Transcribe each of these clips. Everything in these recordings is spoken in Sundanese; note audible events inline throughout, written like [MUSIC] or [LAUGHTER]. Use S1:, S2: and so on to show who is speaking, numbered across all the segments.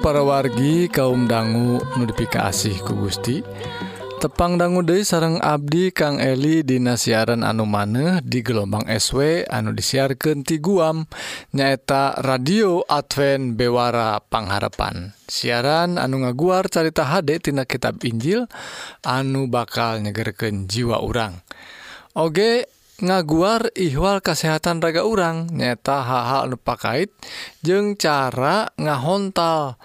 S1: para wargi kaum dangu notifikasi ku Gusti. Tepang dangu De sarang Abdi Kang Eli Dina siaran anu maneh di gelombang SW anu disiarkan ti guam nyaeta radio Advent Bewara Paharapan siaran anu ngaguar carita HD tina kitab Injil anu bakal nyegerken jiwa urang. Oge ngaguar ihwal kesehatan raga urang nyata haha nupakait jeung cara ngahontal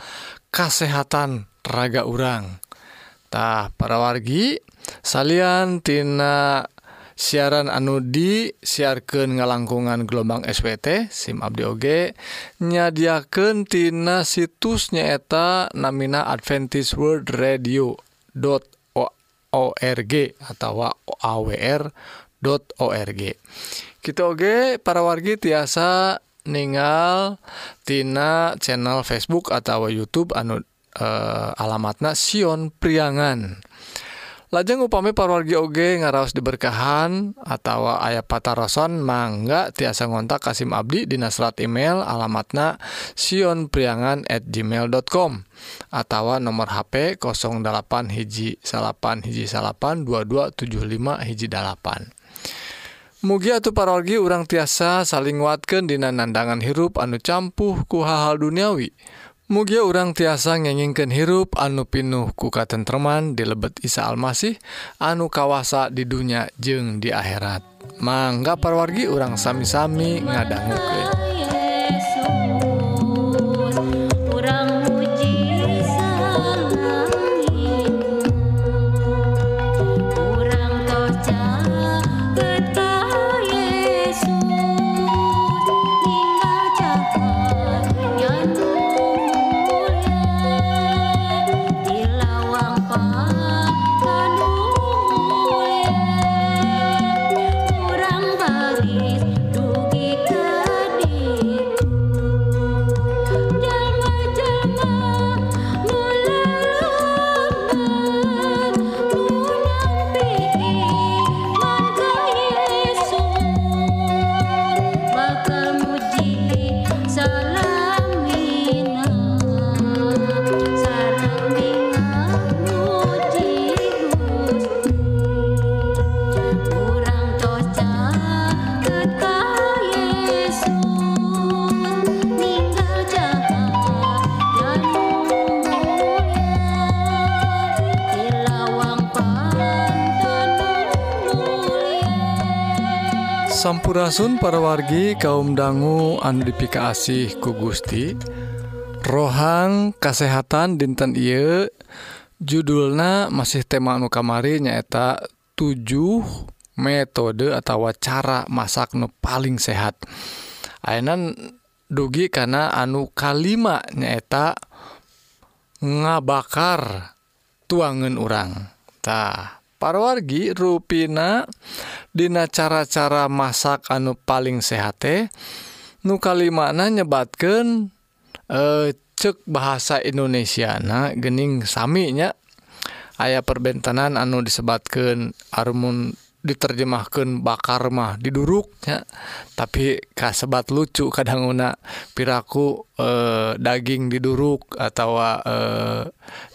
S1: kesehatan raga urangtah para wargi saliantinana siaran anu di siarkan ngalangkungan gelombang SWT SIM Abdi Oge nyadiaken tina situs nyaeta namina Adventist World Radio .org atau AWR org. Kita Oge para wargi tiasa meninggaltina channel Facebook atau YouTube anu alamat nasion priangan. Lajeng upami parwargi Oge ngaraos diberkahan atau ayah patah rason mangga tiasa ngontak Kasim Abdi di Nasrat email alamatnya Sion priangan@ gmail.com atau nomor HP 08 hiji salapan hiji salapan 2275 hijjipan Mugi atau parorgi urang tiasa saling watken dina nandangan hirup anu campuh ku hal-hal duniawi. Mugia urang tiasa ngengingken hirup anu pinuh ku katentreman di lebet Isa Almasih anu kawasa di dunia jeung di akhirat. Mangga parwargi urang sami-sami ngadangguke. Sampurasun parawargi kaum dangu andipika ku Gusti. Rohang kasehatan dinten Ieu judulna masih tema anu kamari nyaeta 7 metode atau cara masak nu paling sehat. Aan dugi karena anu kalima nyaeta ngabakar tuangan orangtah parwargi ruina Dina cara-cara masak anu paling sehat sehate nukalimana nyebatkan e, cek bahasa Indonesia nah gening Saminya. Ayaah perbentanan anu disebatkan Armun diterjemahkan bakar mah diduruknya tapi kasebat lucu kadanguna piraku e, daging diduruk atau e, eh,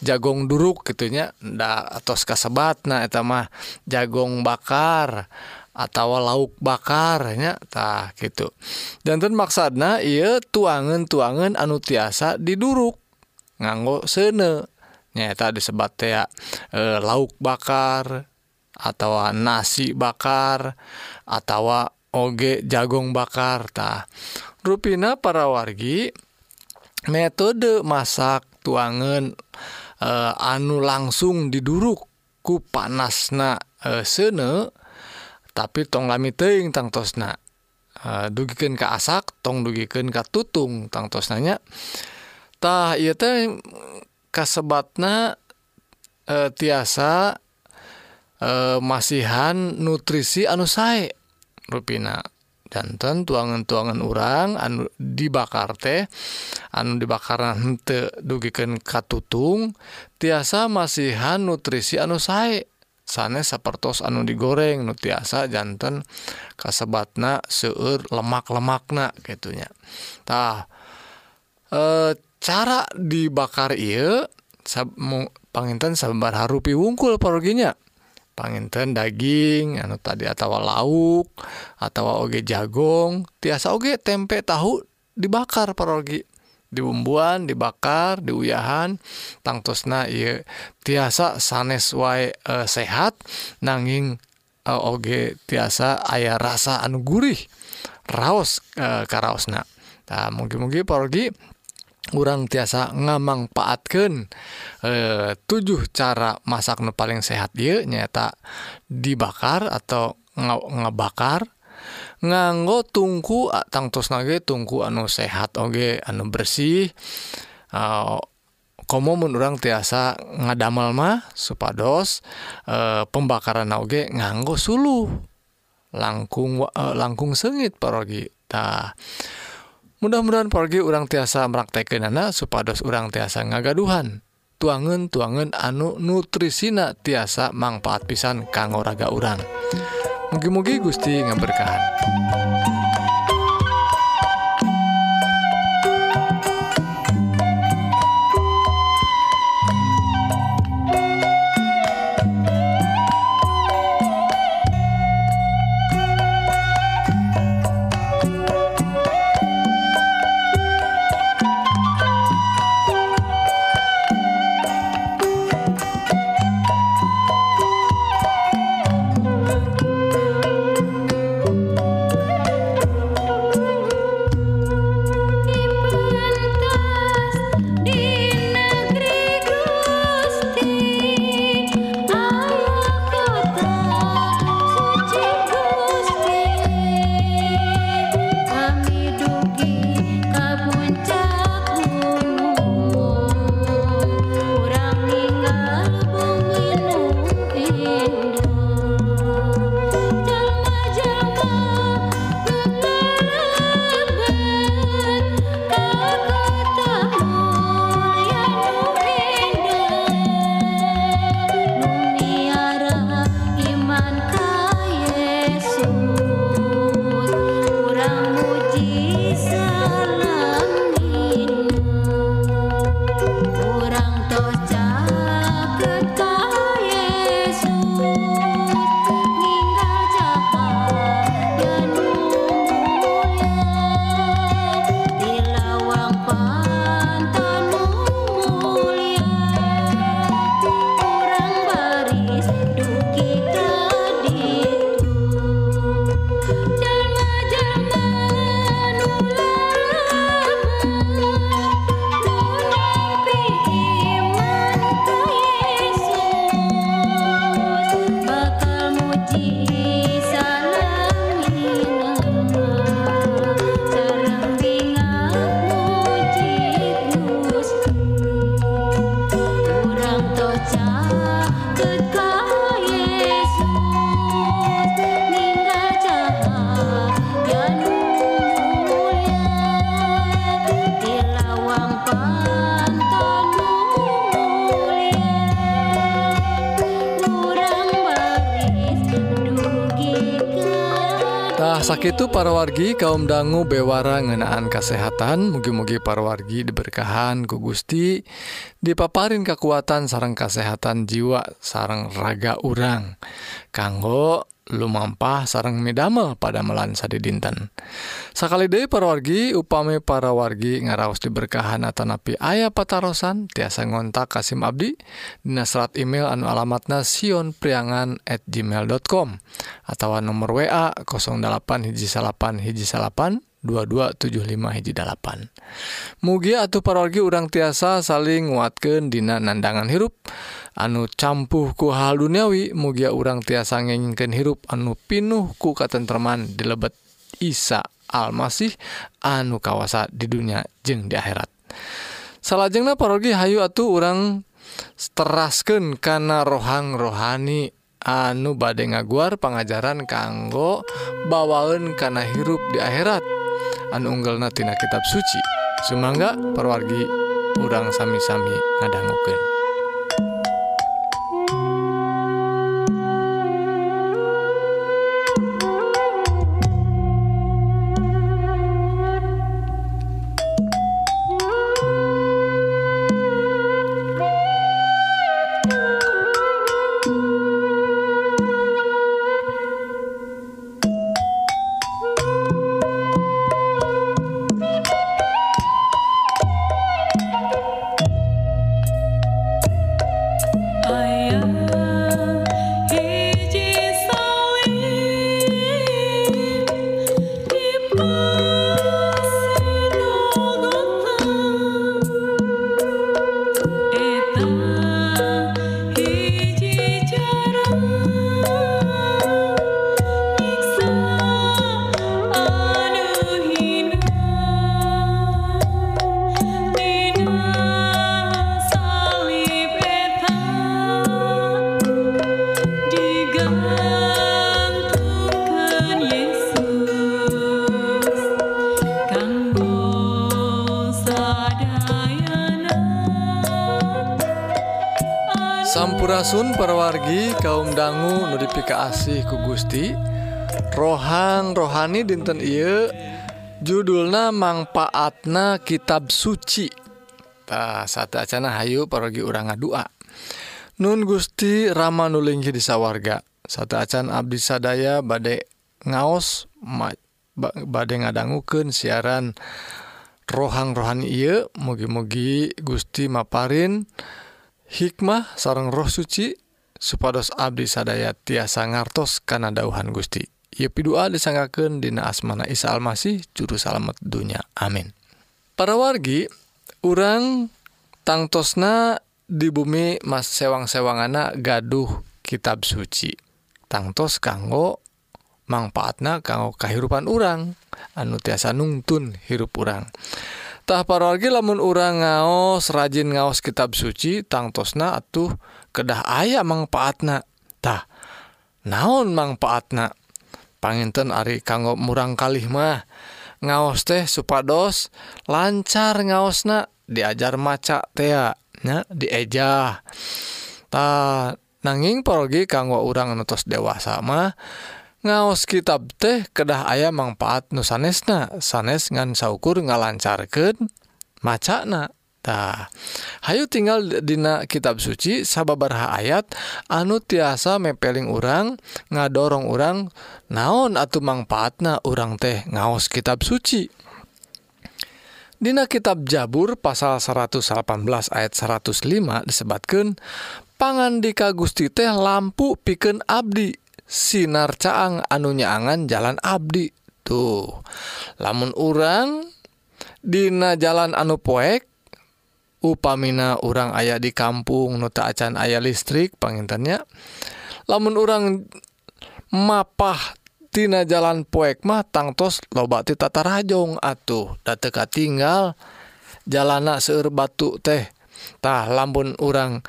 S1: jagong duruk gitunya nda atos kasebat nah eta mah jagong bakar atau lauk bakarnya tah gitu. Danten maksana iya tuangan tuangan anu tiasa diduruk nganggo sene nyata disebat ya e, eh, lauk bakar atau nasi bakar atau oge jagung bakartah ruina para wargi metode masak tuangan e, eh, anu langsung diduruk ku panasna e, sene tapi tong lami teing tangtosna e, eh, dugiken ke asak tong dugiken ke tutung tangtosnanyatah ia teh kasebatna e, tiasa Eh, masihan nutrisi anu sae. Ruina danten tuangan-tuangan urang anu dibakar teh anu dibakaran hente dugiken katutung tiasa masihan nutrisi anu sae. Sanes sapertos anu digoreng nu tiasa jantan kasebatna seueur lemak-lemakna gitunya tah e, cara dibakar iya panginten sabar harupi wungkul perginya panginten daging anu tadi atawa lauk atau oge jagung tiasa oge tempe tahu dibakar parogi. Diumbuan dibakar diuyahan tangtusna ieu. Tiasa sanes wae e, sehat nanging e, oge tiasa aya rasa anu gurih raos e, karaosna. Nah mugi-mugi parogi kurang tiasa ngamangfaatkan 7 eh, tujuh cara masak nu paling sehat dia nyata dibakar atau ngebakar. Nganggo tungku tangtus nage tungku anu sehat oge anu bersih. Eh, komo mun urang tiasa ngadamel mah supados eh, pembakaran oge nganggo sulu langkung eh, langkung sengit parogi. Tah mudah-mudahan pergi urang tiasa meraktekin anak supados urang tiasa ngagaduhan. Tuangan tuangan anu nutrisina tiasa manfaat pisan kanggo raga urang mugi-mugi Gusti ngeberkahan Sakitu parawargi kaum dangu bewara ngenaan kesehatan. Mugi-mugi parawargi diberkahan ku Gusti. Dipaparin kekuatan sarang kesehatan jiwa sarang raga urang. Kanggo lumampah sarang midamel pada melansa di dinten. Sakali Dewi perwargi upami para wargi ngaraos diberkahan atau napi ayah patarosan tiasa ngontak Kasim Abdi Dina serat email anu alamatna Sion priangan at gmail.com atau nomor WA 08 hiji salapan hiji salapan 2275 hiji 8 mugi atau parorgi urang tiasa saling nguatkan dina nandangan hirup. Anu campuh ku hal duniawi mugia urang tiasa ngengken hirup anu pinuh ku katentreman di lebet Isa Almasih anu kawasa di dunia jeng di akhirat. Salahjengnah parogi Hayu atuh orang terasken karena rohang rohani anu badde ngaguar pengajaran kanggo bawaun karena hirup di akhirat. anu unggelnatina kitab suci. Sumangga perwargi urang sami-sami ngadangguken Hampurasun perwargi kaum dangu notifikasi ku Gusti. Rohang rohani dinten Iye judulna manfaatna kitab suci. Saat acana Hayu pergi urang ngadua. Nun Gusti Rama nulingi di sawwarga satu acan Abdi sadaya badai ngaos badai ngadangguken siaran rohang rohani Iye mugi-mugi Gusti Maparin dan hikmah sarang roh suci supados Abdi sadaya tiasa ngartos karena dauhan Gusti. Yepi doa disanggaken Dina asmana Isa Almasih juru salamet dunya. Amin. Para wargi orang tangtosna di bumi mas sewang-sewangana gaduh kitab suci. Tangtos kanggo manfaatna kanggo kehidupan orang anu tiasa nungtun hirup orang tah parorgi lamun urang ngaos rajin ngaos kitab suci tangtosna atuh kedah aya mangfaatna tah naon manfaatna panginten ari kanggo murang kalih mah. Ngaos teh supados lancar ngaosna diajar maca tea nya diejah ta nanging parogi kanggo urang nutos dewasa mah ngaos kitab teh kedah ayam manfaat nu sanesna sanes ngan saukur ngalancarkan macana. Nah, Hayu tinggal dina kitab suci sababarha ayat anu tiasa mepeling urang ngadorong urang naon atau manfaatna urang teh ngaos kitab suci. Dina kitab Jabur pasal 118 ayat 105 disebatkan pangandika Gusti teh lampu piken Abdi. sinar caang anunyaangan jalan Abdi tuh. Lamun urang Dina jalan anu poek upamina urang ayah di kampung nota acan ayah listrik pengintannya lamun urang mapah tina jalan poek mah tangtos loba ti tata rajong atuh. Da teka tinggal jalana seueur batu teh. Tah lamun urang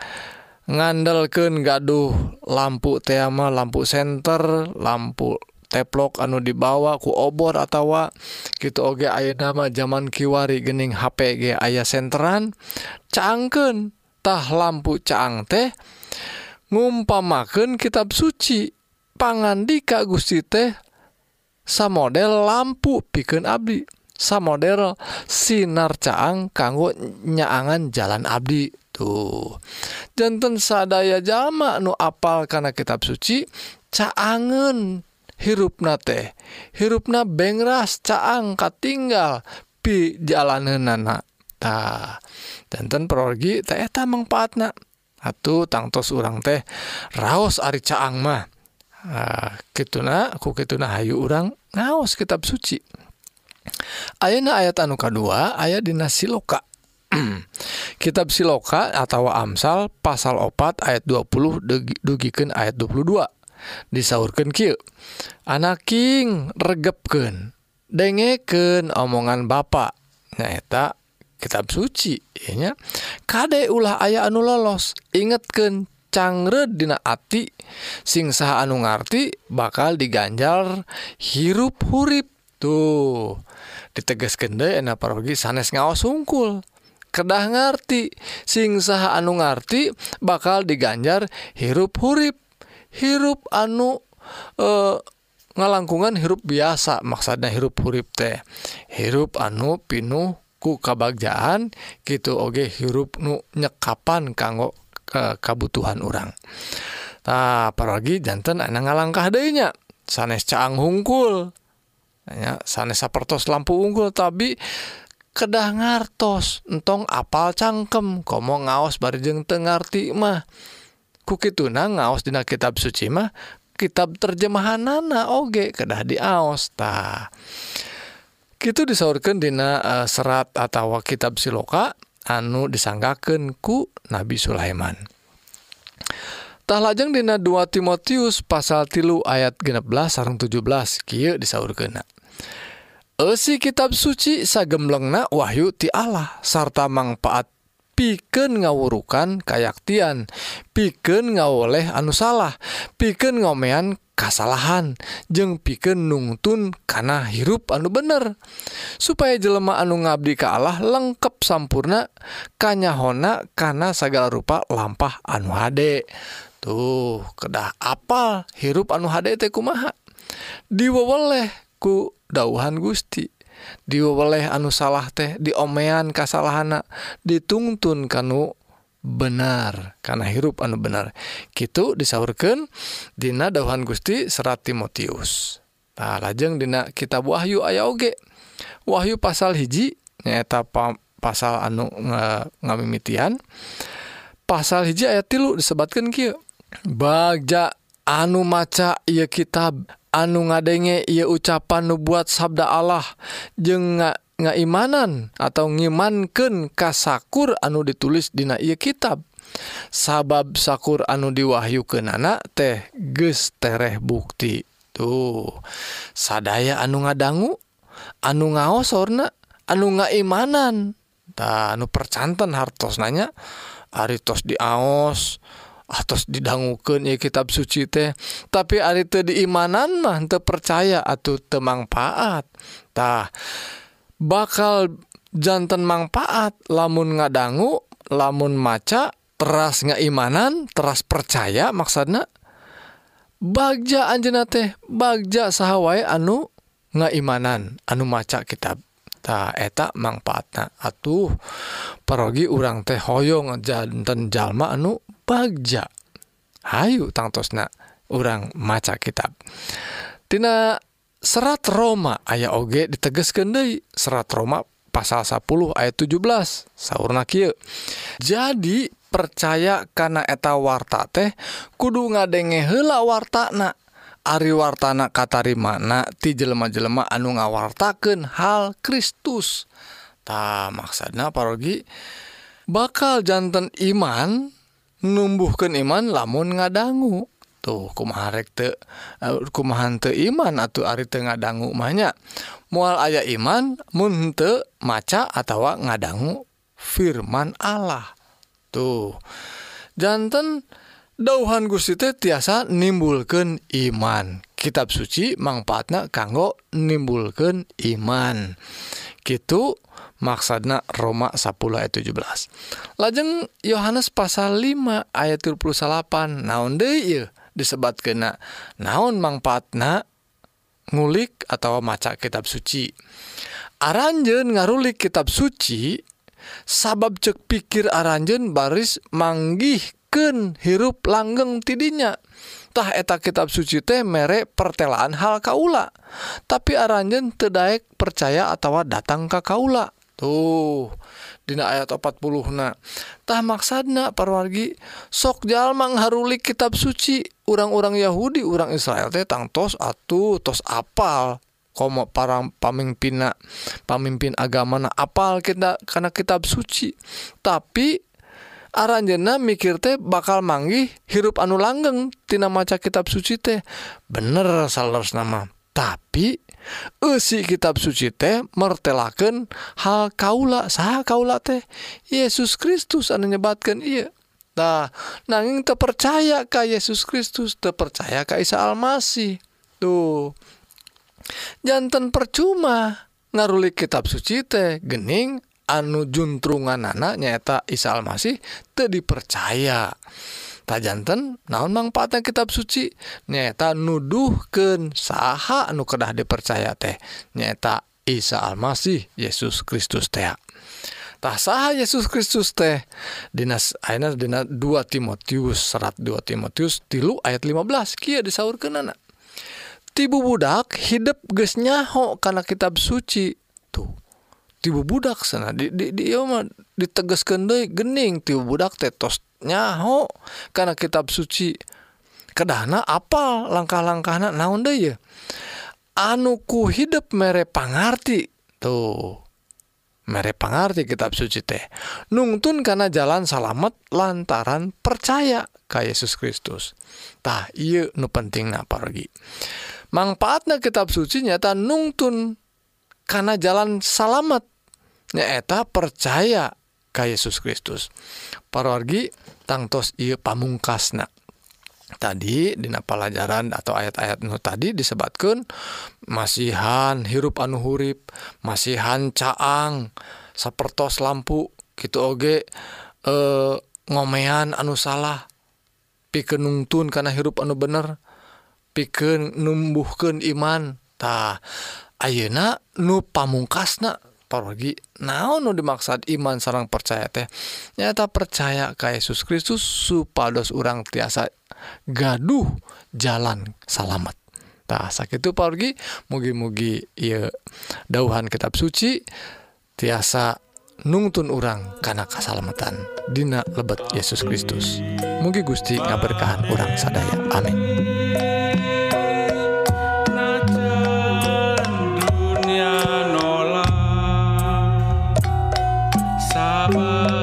S1: ngandelken gaduh. Lampu tema lampu senter lampu teplok anu dibawa ku obor atautawa gitu oge aya nama zaman Kiwari gening HPG ayah senteran. Cangkentah lampu caang teh ngumpamaken kitab suci. Pangandi Ka Gusti teh sam model lampu piken Abdi. Sam model sinar caang kanggo nyaangan jalan Abdi. tuh jantan sadaya jama nu apal karena kitab suci caangen hirupna teh. Hirupna bengras caang katinggal pi jalan nana ta jantan perorgi teh eta manfaatna atuh tangtos urang teh raos ari caang mah. Uh, kituna aku kituna Hayu urang ngaos kitab suci. Ayeuna ayat anu K2 ayat dinasi loka [CLEARS THROAT] kitab siloka atau Amsal pasal opat ayat 20 dugiken ayat 22 disaurkan Ky anaking regepken dengeken omongan bapak nyaeta kitab sucinya kade ulah aya anu lolos? Ingetken canggredina ati. Singsa anu ngarti bakal diganjar hirup hurip tuh. Diteges kende enak pergi sanes ngawas sungkul. kedah ngerti sing saha anu ngerti bakal diganjar hirup hurip. Hirup anu e, ngalangkungan hirup biasa maksudnya hirup hurip teh. Hirup anu pinuh ku kabagjaan gitu oge hirup nu nyekapan kanggo e, kabutuhan orang nah apalagi jantan anak ngalangkah dehnya sanes caang hungkul. Ya, sanes sapertos lampu unggul tapi kedah ngartos entong apal cangkem komo ngaos barjeng tengarti mah. Kukituna ngaos dina kitab suci mah kitab terjemahanana oge kedah diaos ta. Gitu disaurkan dina uh, serat atau kitab siloka anu disanggaken ku Nabi Sulaiman. Tah lajeng dina 2 Timotius pasal tilu ayat 16 sarang 17 kieu disaurkeunna. si kitab suci sagemlengna Wahyu ti Allah sarta manfaat piken ngawurukan kayaktian piken ngawoleh anu salah piken ngomean kasalahan jeng piken nungtun karena hirup anu bener. Supaya jelema anu ngabdi ke Allah lengkap sampurna kanyahona karena segala rupa lampah anu hade. Tuh kedah apal hirup anu hade teh kumaha? Diweweleh ku dauhan Gusti diweleh anu salah teh diomean kasalahana ditungtun kanu benar karena hirup anu benar. Gitu disaurkan Dina dauhan Gusti serat Timotius. Nah, lajeng Dina kitab Wahyu aya oge. Wahyu pasal hiji nyata pasal anu ngamimitian. Pasal hiji ayat tilu disebatkan Ki bagja anu maca ia kitab anu ngadenge ia ucapan nubuat sabda Allah. Je ngaimanan atau ngimanken kasakur anu ditulis dina ia kitab. Sabab sakur anu diwahyu ke anak teh gestereh bukti. Tuh sadaya anu ngadanggu anu ngaosorna anu ngaimanan. Ta anu percantan hartos nanya aritos diaos atas didangguken ya kitab suci teh. Tapi ari itu diimanan mah percaya atau temangfaattah bakaljantan manfaat lamun ngadanggu lamun maca teras ngaimanan teras percaya maksana Baja Anjna teh Baja sahway anu ngaimanan anu maca kitab. Taak manfaatna atuh. Perogi urang teh hoyongjantan jalma anu bagja Hayu tangtosna orang maca kitabtina serat Roma aya oge diteges Dei serat Roma pasal 10 ayat 17 sauna jadi percaya karena eta warta teh kudu ngadenge hela wartana. Ari wartana Katari mana ti jelema-jelema anu ngawartaken hal Kristus. Tak maksana parogi bakal jantan iman numbuhkan iman lamun ngadanggu kumarekkumahan iman atau ari Ten dangu banyak mual ayah iman munte maca atau ngadanggu firman Allah. Tuhjantan dauhan Gusti tiasa nimbulkan iman. Kitab suci manfaatnya kanggo nimbulkan iman. Gitu maksudna Roma 10 ayat 17 lajeng Yohanes pasal 5 ayat 38 naon De disebat kena? Naon manfaatna ngulik atau maca kitab suci? Aranjen ngarulik kitab suci sabab cek pikir aranjen baris manggihken hirup langgeng tidinyatah eta kitab suci teh merek pertelaan hal kaula tapi aranjen tedaek percaya atau datang ka kaula. tuh Dina ayat 40 nahtah maksana parwargi sok Jalmang kitab suci. Orang-orang Yahudi orang Israel tetang tos atuh tos apal. Komo para pamimpina pamimpin agama apal kita karena kitab suci. Tapi Aranjena mikir teh bakal manggih hirup anu langgeng tina maca kitab suci teh. Bener salers nama tapi E Usi kitab suci teh martelaken hal kaula sah kaula teh Yesus Kristus anu nyebatkan ia nah nanging terpercaya ka Yesus Kristus terpercaya ka Isa Almasih. Tuh jantan percuma ngaruli kitab suci teh gening anu juntrungan anak nyaeta Isa Almasih teu dipercaya. jantan naon manfaatnya kitab suci? Nyata nuduhken saha anu kedah dipercaya teh. Nyata Isa Almasih Yesus Kristus tehtah sah Yesus Kristus teh? Dinas Aina Dina 2 Timotius serat 2 Timotius tilu ayat 15 Kia disaur ke nana tibu budak hidup gesnyaho karena kitab suci. Tibu budak sana. Di diteges Kende gening. Tibu budak tetos nyaho. Karena kitab suci. Kedana apa langkah-langkah anak naon deh ya anuku hidup mere pangarti. Tuh. Mere pangarti kitab suci teh. Nungtun karena jalan salamet lantaran percaya ke Yesus Kristus. Tah iya nu penting apa lagi manfaatnya kitab suci nyata nungtun karena jalan salamet nyaeta percaya Ka Yesus Kristus. Parorgi tangtos I pamungkasna. Tadi Dina pelajaran atau ayat-ayat Nu tadi disebabkan masihan hirup anu hurip masihan caang sapertos lampu gitu oge e, ngomean anu salah piken nungtun karena hirup anu bener piken iman. Imantah Ayeuna nu pamungkasna. parorgi naon nu dimaksud iman sarang percaya teh? Nyata percaya ka Yesus Kristus supados orang tiasa gaduh jalan salamet tah sakitu parorgi mugi-mugi ieu dauhan kitab suci tiasa nungtun orang karena kesalamatan Dina lebet Yesus Kristus. Mugi Gusti ngaberkahan orang sadaya. Amin. Baba.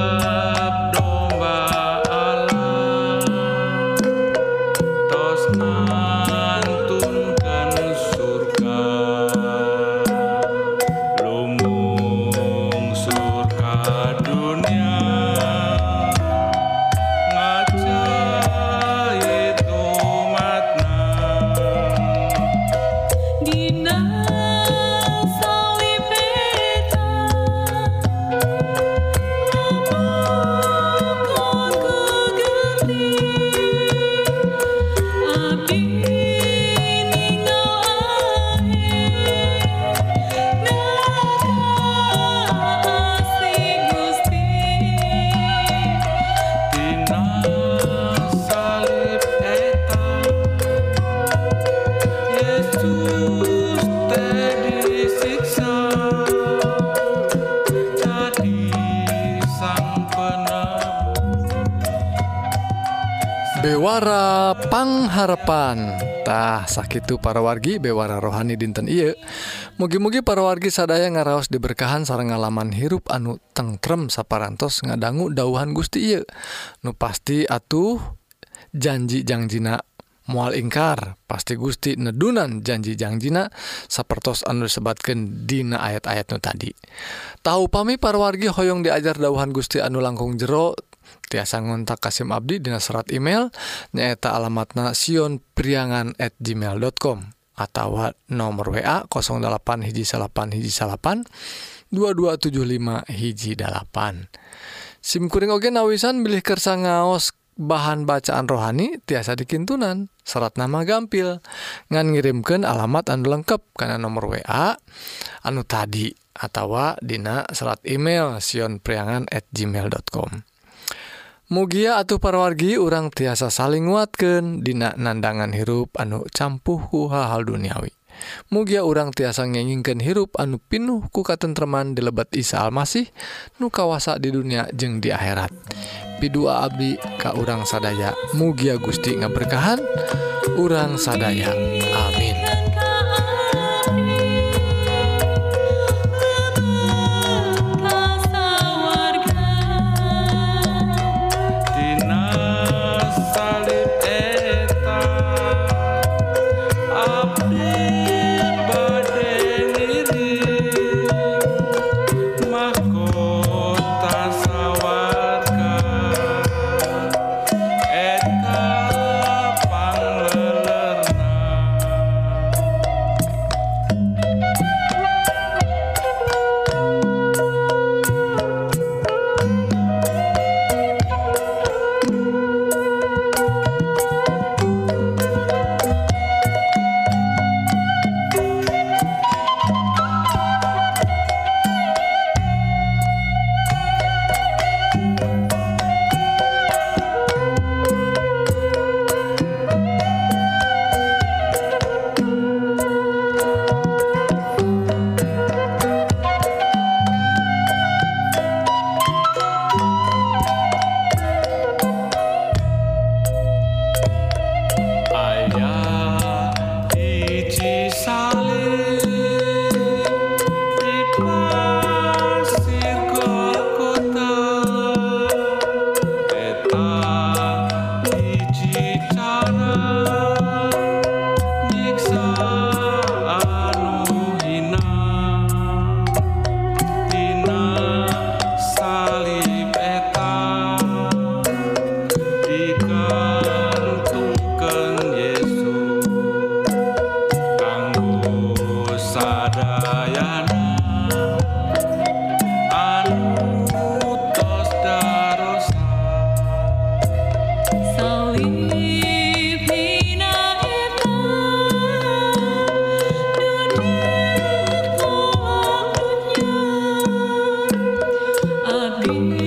S1: Bewara pangharapantah sakit para wargi bewara rohani dinten Iye mugi-mugi para wargi sadaya ngaraos diberkahan sarang ngalaman hirup anu tengrem saparantos ngadanggu dauhan Gusti Iye nu pasti atuh janji-janjina mual ingkar pasti Gusti nedunan janji-janjina sapertos anu disebatkan dina ayat-ayatnu tadi. Tahu pami para wargi Hoong diajar dauhan Gusti anu langkung jero tiasa ngontak Kasim Abdi Di serat email nyaeta alamat nasion priangan@ gmail.com atau nomor wa 08 hiji salapan hiji salapan 2275 hijjipan SIMkuring Oge nawisan bilih kersa ngaos bahan bacaan rohani tiasa dikintunan. Serat nama gampil. Ngan ngirimkan alamat anu lengkap karena nomor WA anu tadi atau dina serat email sionpriangan at gmail.com Mugia atau parwargi orang tiasa saling nguatkan dina nandangan hirup anu campuhku hal-hal duniawi. Mugia orang tiasa ngengingkan hirup anu pinuh ku katentreman di lebat Isa Almasih nu kawasa di dunia jeung di akhirat. pidua Abdi Ka urang sadaya. Mugia Gusti ngaberkahan urang sadaya.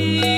S2: You.